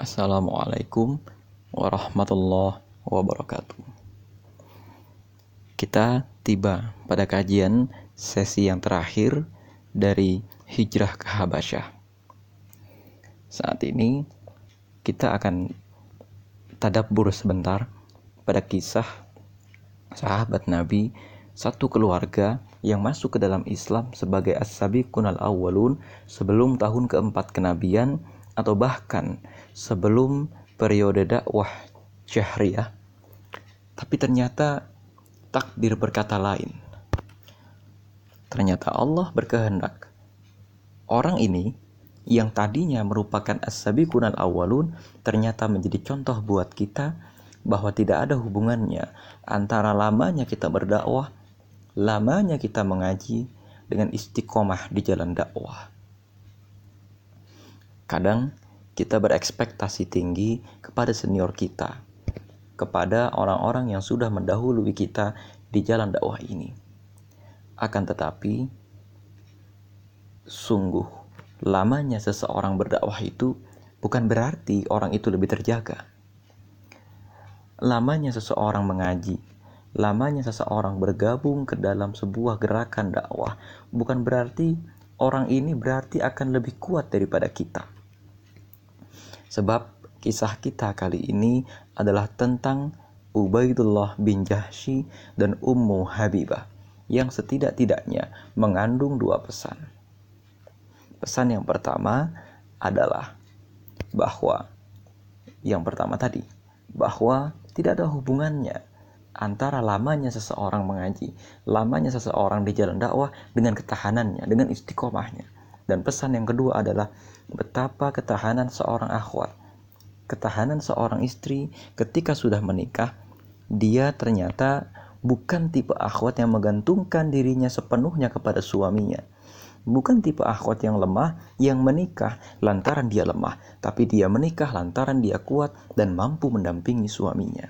Assalamualaikum warahmatullahi wabarakatuh. Kita tiba pada kajian sesi yang terakhir dari hijrah ke Habasyah. Saat ini kita akan tadabbur sebentar pada kisah sahabat Nabi satu keluarga yang masuk ke dalam Islam sebagai as-sabiqun al-awwalun sebelum tahun keempat kenabian atau bahkan sebelum periode dakwah syahriyah. Tapi ternyata takdir berkata lain. Ternyata Allah berkehendak. Orang ini yang tadinya merupakan as-sabiqun al-awwalun ternyata menjadi contoh buat kita bahwa tidak ada hubungannya antara lamanya kita berdakwah, lamanya kita mengaji dengan istiqomah di jalan dakwah. Kadang kita berekspektasi tinggi kepada senior kita, kepada orang-orang yang sudah mendahului kita di jalan dakwah ini. Akan tetapi, sungguh lamanya seseorang berdakwah itu bukan berarti orang itu lebih terjaga. Lamanya seseorang mengaji, lamanya seseorang bergabung ke dalam sebuah gerakan dakwah bukan berarti orang ini berarti akan lebih kuat daripada kita. Sebab kisah kita kali ini adalah tentang Ubaidullah bin Jahsy dan Ummu Habibah yang setidak-tidaknya mengandung dua pesan. Pesan yang pertama adalah bahwa yang pertama tadi bahwa tidak ada hubungannya antara lamanya seseorang mengaji, lamanya seseorang di jalan dakwah dengan ketahanannya, dengan istiqomahnya. Dan pesan yang kedua adalah betapa ketahanan seorang akhwat, ketahanan seorang istri ketika sudah menikah, dia ternyata bukan tipe akhwat yang menggantungkan dirinya sepenuhnya kepada suaminya. Bukan tipe akhwat yang lemah yang menikah lantaran dia lemah, tapi dia menikah lantaran dia kuat dan mampu mendampingi suaminya.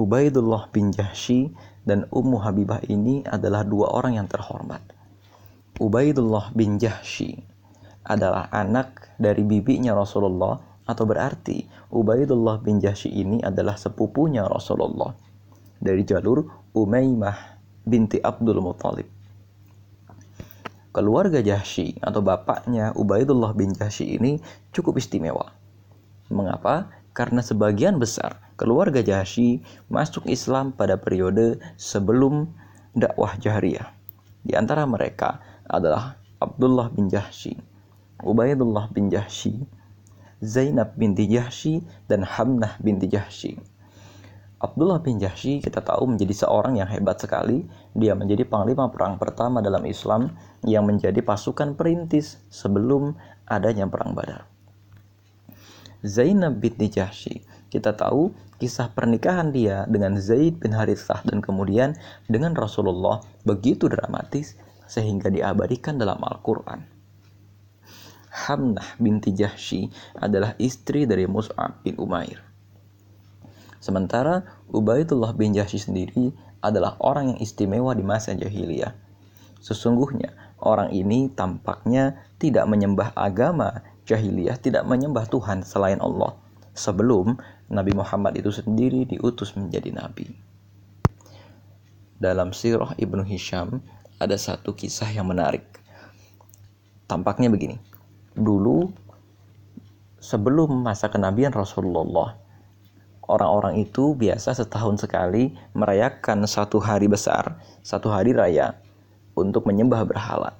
Ubaidullah bin Jahsy dan Ummu Habibah ini adalah dua orang yang terhormat Ubaidullah bin Jahsy adalah anak dari bibinya Rasulullah atau berarti Ubaidullah bin Jahsy ini adalah sepupunya Rasulullah dari jalur Umaymah binti Abdul Muthalib. Keluarga Jahsy atau bapaknya Ubaidullah bin Jahsy ini cukup istimewa. Mengapa? Karena sebagian besar keluarga Jahsy masuk Islam pada periode sebelum dakwah jahriyah. Di antara mereka adalah Abdullah bin Jahsy, Ubaidullah bin Jahsy, Zainab binti Jahsy, dan Hamnah binti Jahsy. Abdullah bin Jahsy kita tahu menjadi seorang yang hebat sekali. Dia menjadi panglima perang pertama dalam Islam yang menjadi pasukan perintis sebelum adanya perang Badar. Zainab binti Jahsy kita tahu kisah pernikahan dia dengan Zaid bin Harithah dan kemudian dengan Rasulullah begitu dramatis sehingga diabadikan dalam Al-Quran. Hamnah binti Jahsy adalah istri dari Mus'ab bin Umair. Sementara Ubaidullah bin Jahsy sendiri adalah orang yang istimewa di masa jahiliyah. Sesungguhnya orang ini tampaknya tidak menyembah agama jahiliyah, tidak menyembah Tuhan selain Allah sebelum Nabi Muhammad itu sendiri diutus menjadi nabi. Dalam sirah Ibnu Hisham ada satu kisah yang menarik. Tampaknya begini. Dulu sebelum masa kenabian Rasulullah, orang-orang itu biasa setahun sekali merayakan satu hari besar, satu hari raya untuk menyembah berhala.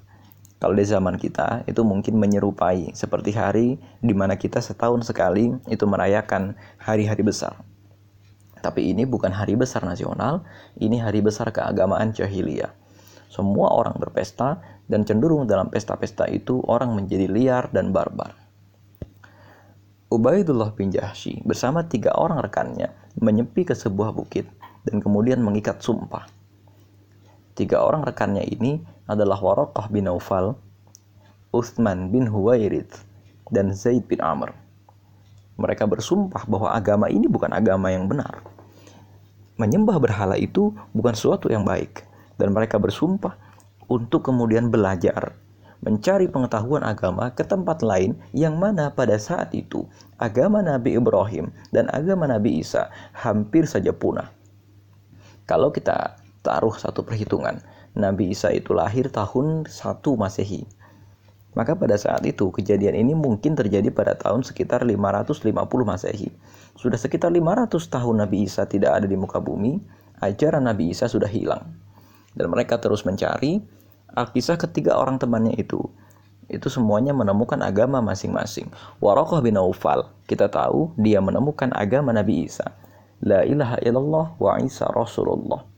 Kalau di zaman kita itu mungkin menyerupai seperti hari di mana kita setahun sekali itu merayakan hari-hari besar. Tapi ini bukan hari besar nasional, ini hari besar keagamaan jahiliyah. Semua orang berpesta dan cenderung dalam pesta-pesta itu orang menjadi liar dan barbar. Ubaidullah bin Jahsy bersama tiga orang rekannya menyepi ke sebuah bukit dan kemudian mengikat sumpah. Tiga orang rekannya ini adalah Waraqah bin Naufal, Uthman bin Huwairid, dan Zaid bin Amr. Mereka bersumpah bahwa agama ini bukan agama yang benar. Menyembah berhala itu bukan sesuatu yang baik dan mereka bersumpah untuk kemudian belajar, mencari pengetahuan agama ke tempat lain yang mana pada saat itu agama Nabi Ibrahim dan agama Nabi Isa hampir saja punah. Kalau kita taruh satu perhitungan, Nabi Isa itu lahir tahun 1 Masehi. Maka pada saat itu kejadian ini mungkin terjadi pada tahun sekitar 550 Masehi. Sudah sekitar 500 tahun Nabi Isa tidak ada di muka bumi, ajaran Nabi Isa sudah hilang. Dan mereka terus mencari, Alkisah ketiga orang temannya itu, itu semuanya menemukan agama masing-masing. Warokoh bin Aufal, kita tahu dia menemukan agama Nabi Isa. La ilaha illallah wa Isa Rasulullah.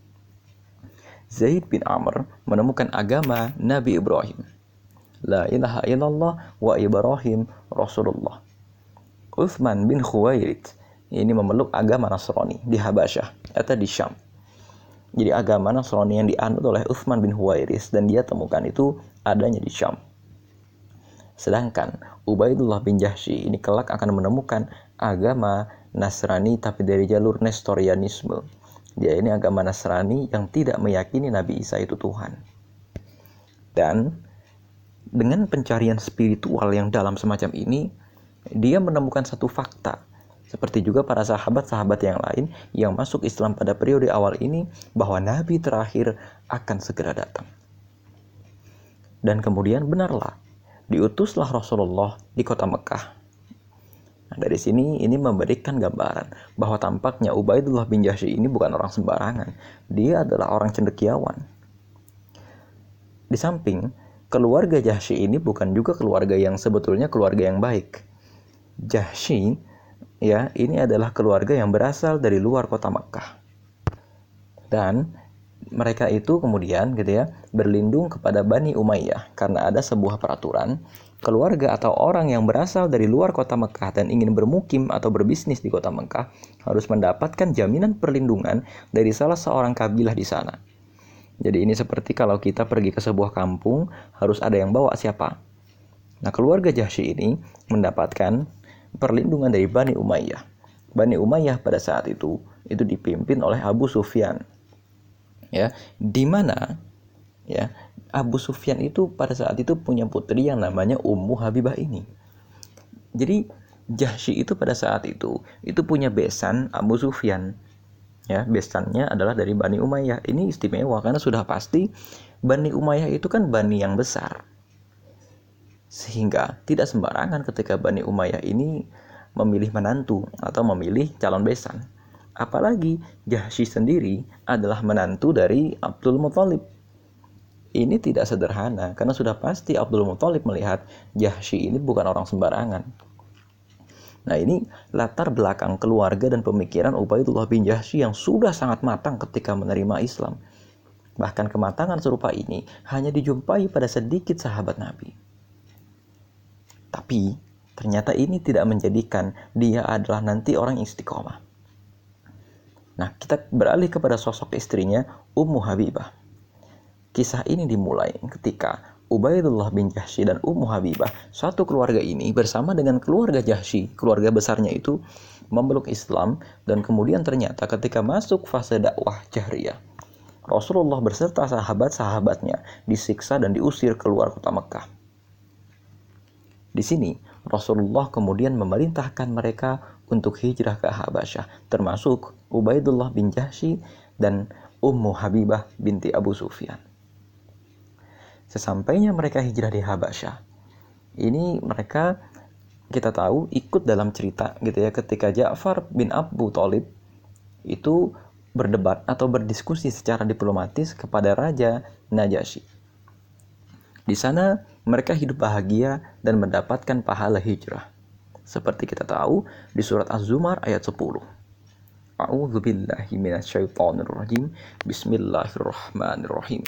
Zaid bin Amr menemukan agama Nabi Ibrahim. La ilaha illallah wa Ibrahim Rasulullah. Uthman bin Khuwairid ini memeluk agama Nasrani di Habasyah atau di Syam. Jadi agama Nasrani yang dianut oleh Uthman bin Huwairis dan dia temukan itu adanya di Syam. Sedangkan Ubaidullah bin Jahsy ini kelak akan menemukan agama Nasrani tapi dari jalur Nestorianisme. Dia ini agama Nasrani yang tidak meyakini Nabi Isa itu Tuhan. Dan dengan pencarian spiritual yang dalam semacam ini, dia menemukan satu fakta. Seperti juga para sahabat-sahabat yang lain yang masuk Islam pada periode awal ini, bahwa Nabi terakhir akan segera datang. Dan kemudian benarlah, diutuslah Rasulullah di kota Mekah. Nah, dari sini ini memberikan gambaran bahwa tampaknya Ubaidullah bin Jahsy ini bukan orang sembarangan. Dia adalah orang cendekiawan. Di samping keluarga Jahsy ini bukan juga keluarga yang sebetulnya keluarga yang baik. Jahsy ya, ini adalah keluarga yang berasal dari luar kota Makkah. Dan mereka itu kemudian gitu ya berlindung kepada Bani Umayyah karena ada sebuah peraturan keluarga atau orang yang berasal dari luar kota Mekah dan ingin bermukim atau berbisnis di kota Mekah harus mendapatkan jaminan perlindungan dari salah seorang kabilah di sana. Jadi ini seperti kalau kita pergi ke sebuah kampung, harus ada yang bawa siapa. Nah, keluarga Jahsy ini mendapatkan perlindungan dari Bani Umayyah. Bani Umayyah pada saat itu itu dipimpin oleh Abu Sufyan. Ya, di mana ya Abu Sufyan itu pada saat itu punya putri yang namanya Ummu Habibah ini. Jadi Jahsy itu pada saat itu itu punya besan Abu Sufyan ya besannya adalah dari Bani Umayyah ini istimewa karena sudah pasti Bani Umayyah itu kan bani yang besar sehingga tidak sembarangan ketika Bani Umayyah ini memilih menantu atau memilih calon besan apalagi Jahsy sendiri adalah menantu dari Abdul Muthalib ini tidak sederhana karena sudah pasti Abdul Muthalib melihat Jahsy ini bukan orang sembarangan Nah ini latar belakang keluarga dan pemikiran Ubaidullah bin Jahsy yang sudah sangat matang ketika menerima Islam. Bahkan kematangan serupa ini hanya dijumpai pada sedikit sahabat Nabi. Tapi ternyata ini tidak menjadikan dia adalah nanti orang istiqomah. Nah kita beralih kepada sosok istrinya Ummu Habibah. Kisah ini dimulai ketika Ubaidullah bin Jahsy dan Ummu Habibah, satu keluarga ini bersama dengan keluarga Jahsy, keluarga besarnya itu memeluk Islam dan kemudian ternyata ketika masuk fase dakwah jahriyah, Rasulullah berserta sahabat-sahabatnya disiksa dan diusir keluar kota Mekah. Di sini Rasulullah kemudian memerintahkan mereka untuk hijrah ke Habasyah, termasuk Ubaidullah bin Jahsy dan Ummu Habibah binti Abu Sufyan. Sesampainya mereka hijrah di Habasyah, ini mereka kita tahu ikut dalam cerita gitu ya ketika Ja'far bin Abu Talib itu berdebat atau berdiskusi secara diplomatis kepada Raja Najasyi. Di sana mereka hidup bahagia dan mendapatkan pahala hijrah. Seperti kita tahu di surat Az-Zumar ayat 10. A'udzu billahi Bismillahirrahmanirrahim.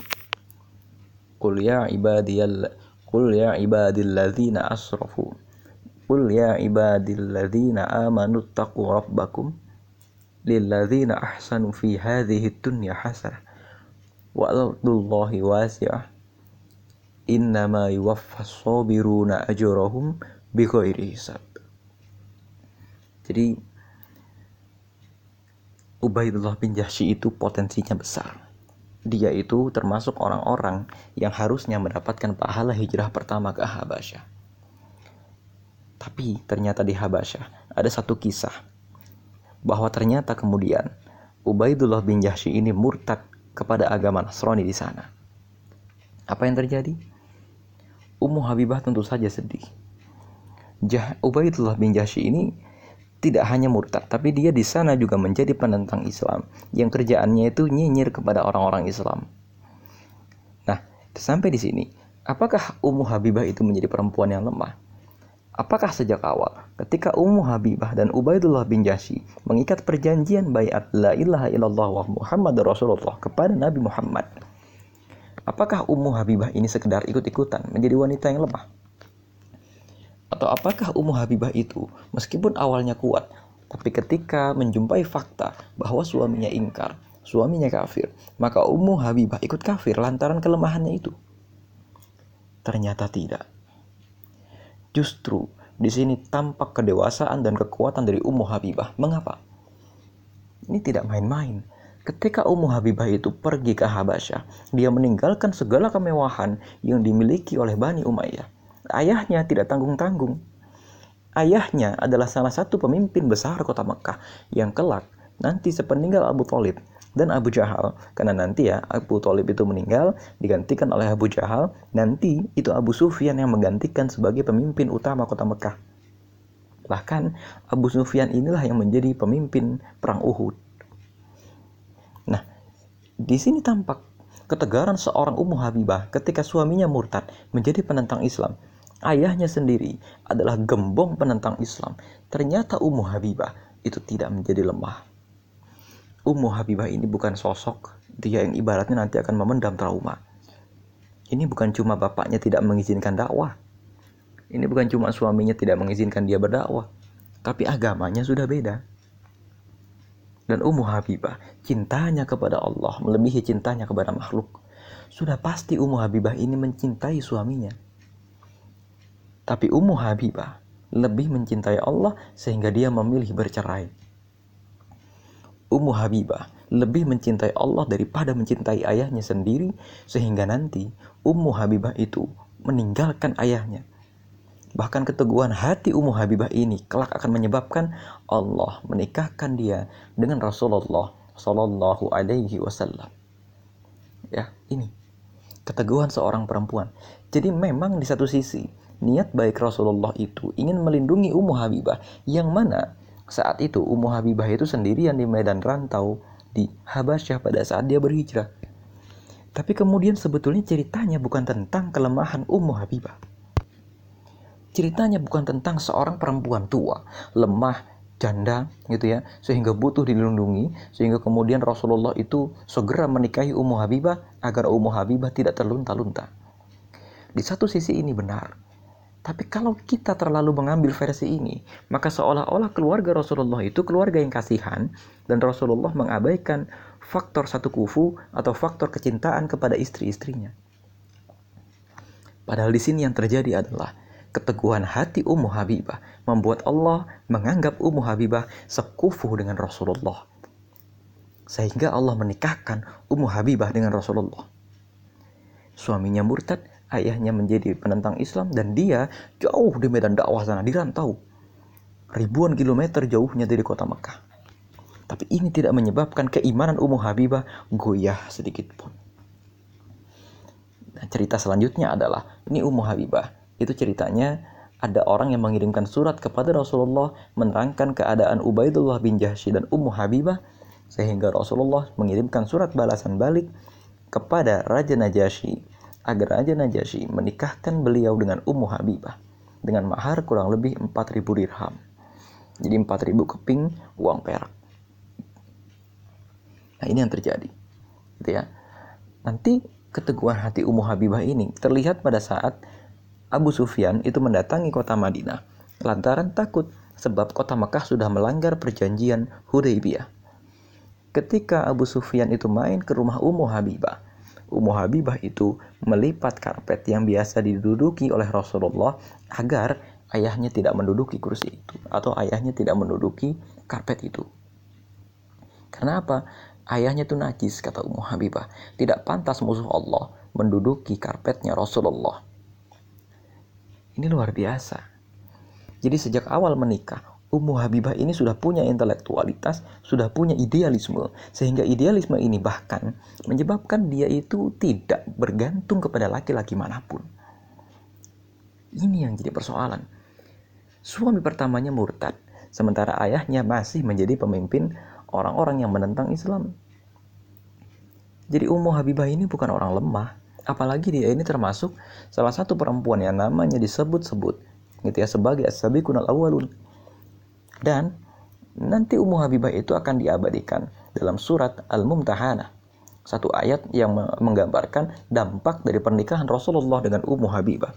Qul ya ibadiyal Qul ya ibadilladzina asrafu Qul ya ibadilladzina amanu taqu rabbakum lilladzina ahsanu fi hadhihi dunya hasanah wa ardullahi wasi'ah innama yuwaffas sabiruna ajrahum bighairi hisab jadi Ubaidullah bin Jahsy itu potensinya besar dia itu termasuk orang-orang yang harusnya mendapatkan pahala hijrah pertama ke Habasyah. Tapi ternyata di Habasyah ada satu kisah bahwa ternyata kemudian Ubaidullah bin Jahsy ini murtad kepada agama Nasrani di sana. Apa yang terjadi? Ummu Habibah tentu saja sedih. Jah Ubaidullah bin Jahsy ini tidak hanya murtad, tapi dia di sana juga menjadi penentang Islam yang kerjaannya itu nyinyir kepada orang-orang Islam. Nah, sampai di sini, apakah Ummu Habibah itu menjadi perempuan yang lemah? Apakah sejak awal ketika Ummu Habibah dan Ubaidullah bin Jasi mengikat perjanjian bayat la ilaha illallah wa Muhammad Rasulullah kepada Nabi Muhammad, apakah Ummu Habibah ini sekedar ikut-ikutan menjadi wanita yang lemah? Atau apakah Ummu Habibah itu meskipun awalnya kuat, tapi ketika menjumpai fakta bahwa suaminya ingkar, suaminya kafir, maka Ummu Habibah ikut kafir lantaran kelemahannya itu? Ternyata tidak. Justru di sini tampak kedewasaan dan kekuatan dari Ummu Habibah. Mengapa? Ini tidak main-main. Ketika Ummu Habibah itu pergi ke Habasyah, dia meninggalkan segala kemewahan yang dimiliki oleh Bani Umayyah. Ayahnya tidak tanggung-tanggung. Ayahnya adalah salah satu pemimpin besar kota Mekah yang kelak nanti sepeninggal Abu Talib dan Abu Jahal. Karena nanti ya Abu Talib itu meninggal digantikan oleh Abu Jahal nanti itu Abu Sufyan yang menggantikan sebagai pemimpin utama kota Mekah. Bahkan Abu Sufyan inilah yang menjadi pemimpin perang Uhud di sini tampak ketegaran seorang Ummu Habibah ketika suaminya murtad menjadi penentang Islam ayahnya sendiri adalah gembong penentang Islam. Ternyata Ummu Habibah itu tidak menjadi lemah. Ummu Habibah ini bukan sosok dia yang ibaratnya nanti akan memendam trauma. Ini bukan cuma bapaknya tidak mengizinkan dakwah. Ini bukan cuma suaminya tidak mengizinkan dia berdakwah. Tapi agamanya sudah beda. Dan Ummu Habibah cintanya kepada Allah melebihi cintanya kepada makhluk. Sudah pasti Ummu Habibah ini mencintai suaminya tapi Ummu Habibah lebih mencintai Allah sehingga dia memilih bercerai. Ummu Habibah lebih mencintai Allah daripada mencintai ayahnya sendiri sehingga nanti Ummu Habibah itu meninggalkan ayahnya. Bahkan keteguhan hati Ummu Habibah ini kelak akan menyebabkan Allah menikahkan dia dengan Rasulullah Shallallahu Alaihi Wasallam. Ya, ini keteguhan seorang perempuan. Jadi memang di satu sisi niat baik Rasulullah itu ingin melindungi Ummu Habibah yang mana saat itu Ummu Habibah itu sendirian di medan rantau di Habasyah pada saat dia berhijrah. Tapi kemudian sebetulnya ceritanya bukan tentang kelemahan Ummu Habibah. Ceritanya bukan tentang seorang perempuan tua, lemah, janda gitu ya, sehingga butuh dilindungi, sehingga kemudian Rasulullah itu segera menikahi Ummu Habibah agar Ummu Habibah tidak terlunta-lunta. Di satu sisi ini benar, tapi kalau kita terlalu mengambil versi ini, maka seolah-olah keluarga Rasulullah itu keluarga yang kasihan dan Rasulullah mengabaikan faktor satu kufu atau faktor kecintaan kepada istri-istrinya. Padahal di sini yang terjadi adalah keteguhan hati Ummu Habibah membuat Allah menganggap Ummu Habibah sekufu dengan Rasulullah. Sehingga Allah menikahkan Ummu Habibah dengan Rasulullah. Suaminya murtad, ayahnya menjadi penentang Islam dan dia jauh di medan dakwah sana di rantau ribuan kilometer jauhnya dari kota Mekah tapi ini tidak menyebabkan keimanan Ummu Habibah goyah sedikit pun nah, cerita selanjutnya adalah ini Ummu Habibah itu ceritanya ada orang yang mengirimkan surat kepada Rasulullah menerangkan keadaan Ubaidullah bin Jahsy dan Ummu Habibah sehingga Rasulullah mengirimkan surat balasan balik kepada Raja Najasyi agar Raja Najasyi menikahkan beliau dengan Ummu Habibah dengan mahar kurang lebih 4000 dirham. Jadi 4000 keping uang perak. Nah, ini yang terjadi. Gitu ya. Nanti keteguhan hati Ummu Habibah ini terlihat pada saat Abu Sufyan itu mendatangi kota Madinah lantaran takut sebab kota Mekah sudah melanggar perjanjian Hudaybiyah. Ketika Abu Sufyan itu main ke rumah Ummu Habibah, Ummu Habibah itu melipat karpet yang biasa diduduki oleh Rasulullah agar ayahnya tidak menduduki kursi itu atau ayahnya tidak menduduki karpet itu. Karena apa? Ayahnya itu najis, kata Ummu Habibah. Tidak pantas musuh Allah menduduki karpetnya Rasulullah. Ini luar biasa. Jadi sejak awal menikah, Ummu Habibah ini sudah punya intelektualitas, sudah punya idealisme, sehingga idealisme ini bahkan menyebabkan dia itu tidak bergantung kepada laki-laki mana pun. Ini yang jadi persoalan. Suami pertamanya murtad, sementara ayahnya masih menjadi pemimpin orang-orang yang menentang Islam. Jadi Ummu Habibah ini bukan orang lemah, apalagi dia ini termasuk salah satu perempuan yang namanya disebut-sebut gitu ya sebagai as-sabiqun al-awwalun. Dan nanti Ummu Habibah itu akan diabadikan dalam surat Al-Mumtahanah. Satu ayat yang menggambarkan dampak dari pernikahan Rasulullah dengan Ummu Habibah.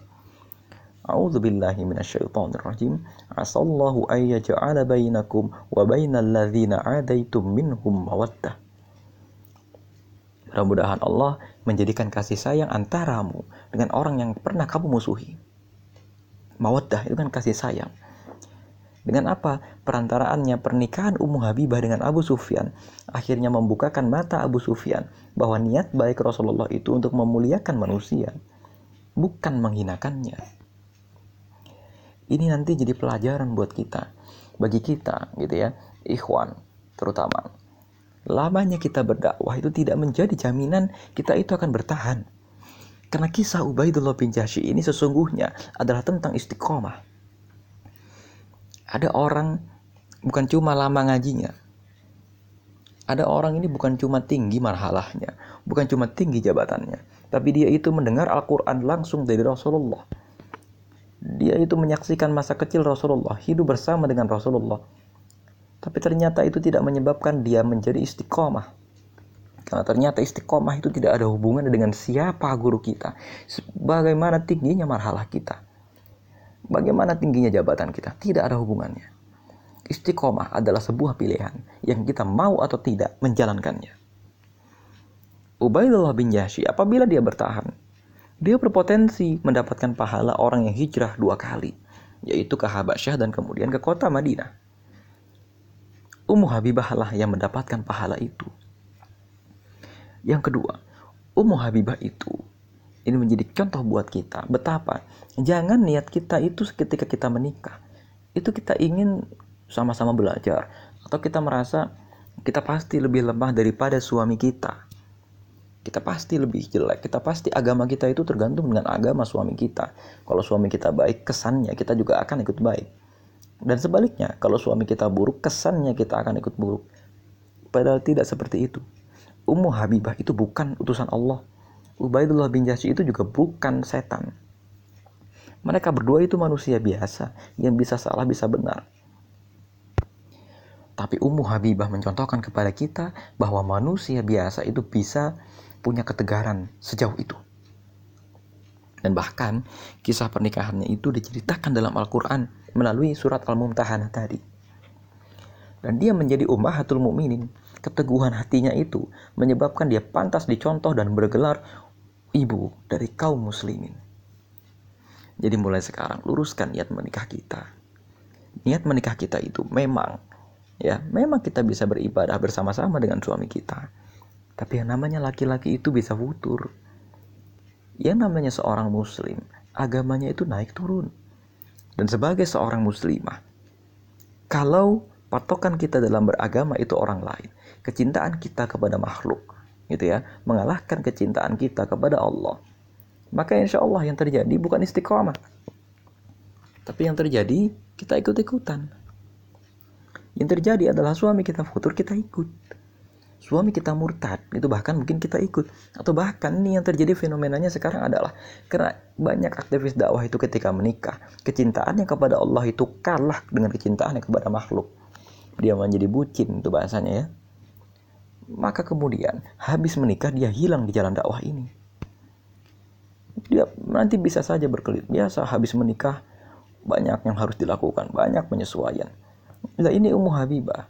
A'udzu billahi minasyaitonir rajim. Asallahu ay yaj'ala bainakum wa bainal ladzina 'adaitum minhum mawaddah. Mudah-mudahan Allah menjadikan kasih sayang antaramu dengan orang yang pernah kamu musuhi. Mawaddah itu kan kasih sayang. Dengan apa? Perantaraannya pernikahan Ummu Habibah dengan Abu Sufyan akhirnya membukakan mata Abu Sufyan bahwa niat baik Rasulullah itu untuk memuliakan manusia, bukan menghinakannya ini nanti jadi pelajaran buat kita bagi kita gitu ya ikhwan terutama lamanya kita berdakwah itu tidak menjadi jaminan kita itu akan bertahan. Karena kisah Ubaidullah bin Jahsy ini sesungguhnya adalah tentang istiqomah. Ada orang bukan cuma lama ngajinya. Ada orang ini bukan cuma tinggi marhalahnya bukan cuma tinggi jabatannya tapi dia itu mendengar Al-Quran langsung dari Rasulullah. Dia itu menyaksikan masa kecil Rasulullah, hidup bersama dengan Rasulullah. Tapi ternyata itu tidak menyebabkan dia menjadi istiqomah. Karena ternyata istiqomah itu tidak ada hubungan dengan siapa guru kita. Bagaimana tingginya marhalah kita. Bagaimana tingginya jabatan kita. Tidak ada hubungannya. Istiqomah adalah sebuah pilihan yang kita mau atau tidak menjalankannya. Ubaidullah bin Yahshi apabila dia bertahan dia berpotensi mendapatkan pahala orang yang hijrah dua kali, yaitu ke Habasyah dan kemudian ke kota Madinah. Ummu Habibah lah yang mendapatkan pahala itu. Yang kedua, Ummu Habibah itu ini menjadi contoh buat kita betapa jangan niat kita itu ketika kita menikah itu kita ingin sama-sama belajar atau kita merasa kita pasti lebih lemah daripada suami kita kita pasti lebih jelek. Kita pasti agama kita itu tergantung dengan agama suami kita. Kalau suami kita baik, kesannya kita juga akan ikut baik. Dan sebaliknya, kalau suami kita buruk, kesannya kita akan ikut buruk. Padahal tidak seperti itu. Ummu Habibah itu bukan utusan Allah. Ubaidullah bin Jahsy itu juga bukan setan. Mereka berdua itu manusia biasa yang bisa salah bisa benar. Tapi Ummu Habibah mencontohkan kepada kita bahwa manusia biasa itu bisa punya ketegaran sejauh itu. Dan bahkan kisah pernikahannya itu diceritakan dalam Al-Quran melalui surat Al-Mumtahanah tadi. Dan dia menjadi ummahatul mukminin. Keteguhan hatinya itu menyebabkan dia pantas dicontoh dan bergelar ibu dari kaum muslimin. Jadi mulai sekarang luruskan niat menikah kita. Niat menikah kita itu memang ya, memang kita bisa beribadah bersama-sama dengan suami kita tapi yang namanya laki-laki itu bisa futur. Yang namanya seorang muslim, agamanya itu naik turun. Dan sebagai seorang muslimah, kalau patokan kita dalam beragama itu orang lain, kecintaan kita kepada makhluk, gitu ya, mengalahkan kecintaan kita kepada Allah, maka insya Allah yang terjadi bukan istiqomah, tapi yang terjadi kita ikut-ikutan. Yang terjadi adalah suami kita futur kita ikut suami kita murtad itu bahkan mungkin kita ikut. Atau bahkan ini yang terjadi fenomenanya sekarang adalah karena banyak aktivis dakwah itu ketika menikah kecintaannya kepada Allah itu kalah dengan kecintaannya kepada makhluk. Dia menjadi bucin itu bahasanya ya. Maka kemudian habis menikah dia hilang di jalan dakwah ini. Dia nanti bisa saja berkelit biasa habis menikah banyak yang harus dilakukan banyak penyesuaian. Nah ini Ummu Habibah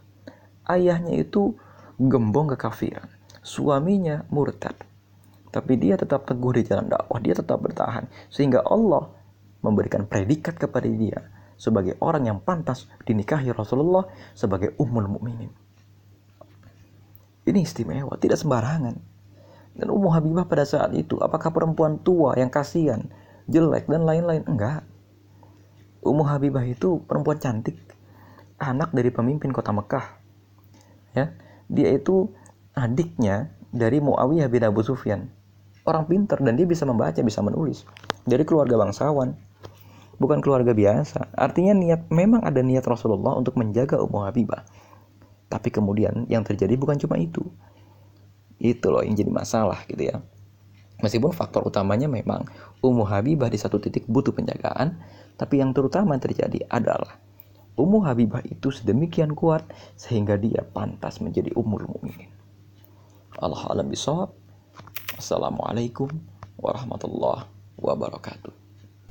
ayahnya itu gembong kekafiran. Suaminya murtad. Tapi dia tetap teguh di jalan dakwah, dia tetap bertahan. Sehingga Allah memberikan predikat kepada dia sebagai orang yang pantas dinikahi Rasulullah sebagai ummul mukminin. Ini istimewa, tidak sembarangan. Dan Ummu Habibah pada saat itu, apakah perempuan tua yang kasihan, jelek, dan lain-lain? Enggak. Ummu Habibah itu perempuan cantik, anak dari pemimpin kota Mekah. Ya, dia itu adiknya dari Muawiyah bin Abu Sufyan. Orang pintar dan dia bisa membaca, bisa menulis. Dari keluarga bangsawan. Bukan keluarga biasa. Artinya niat memang ada niat Rasulullah untuk menjaga Ummu Habibah. Tapi kemudian yang terjadi bukan cuma itu. Itu loh yang jadi masalah gitu ya. Meskipun faktor utamanya memang Ummu Habibah di satu titik butuh penjagaan, tapi yang terutama terjadi adalah Ummu Habibah itu sedemikian kuat sehingga dia pantas menjadi umur mukminin. Allah alam bisawab. Assalamualaikum warahmatullahi wabarakatuh.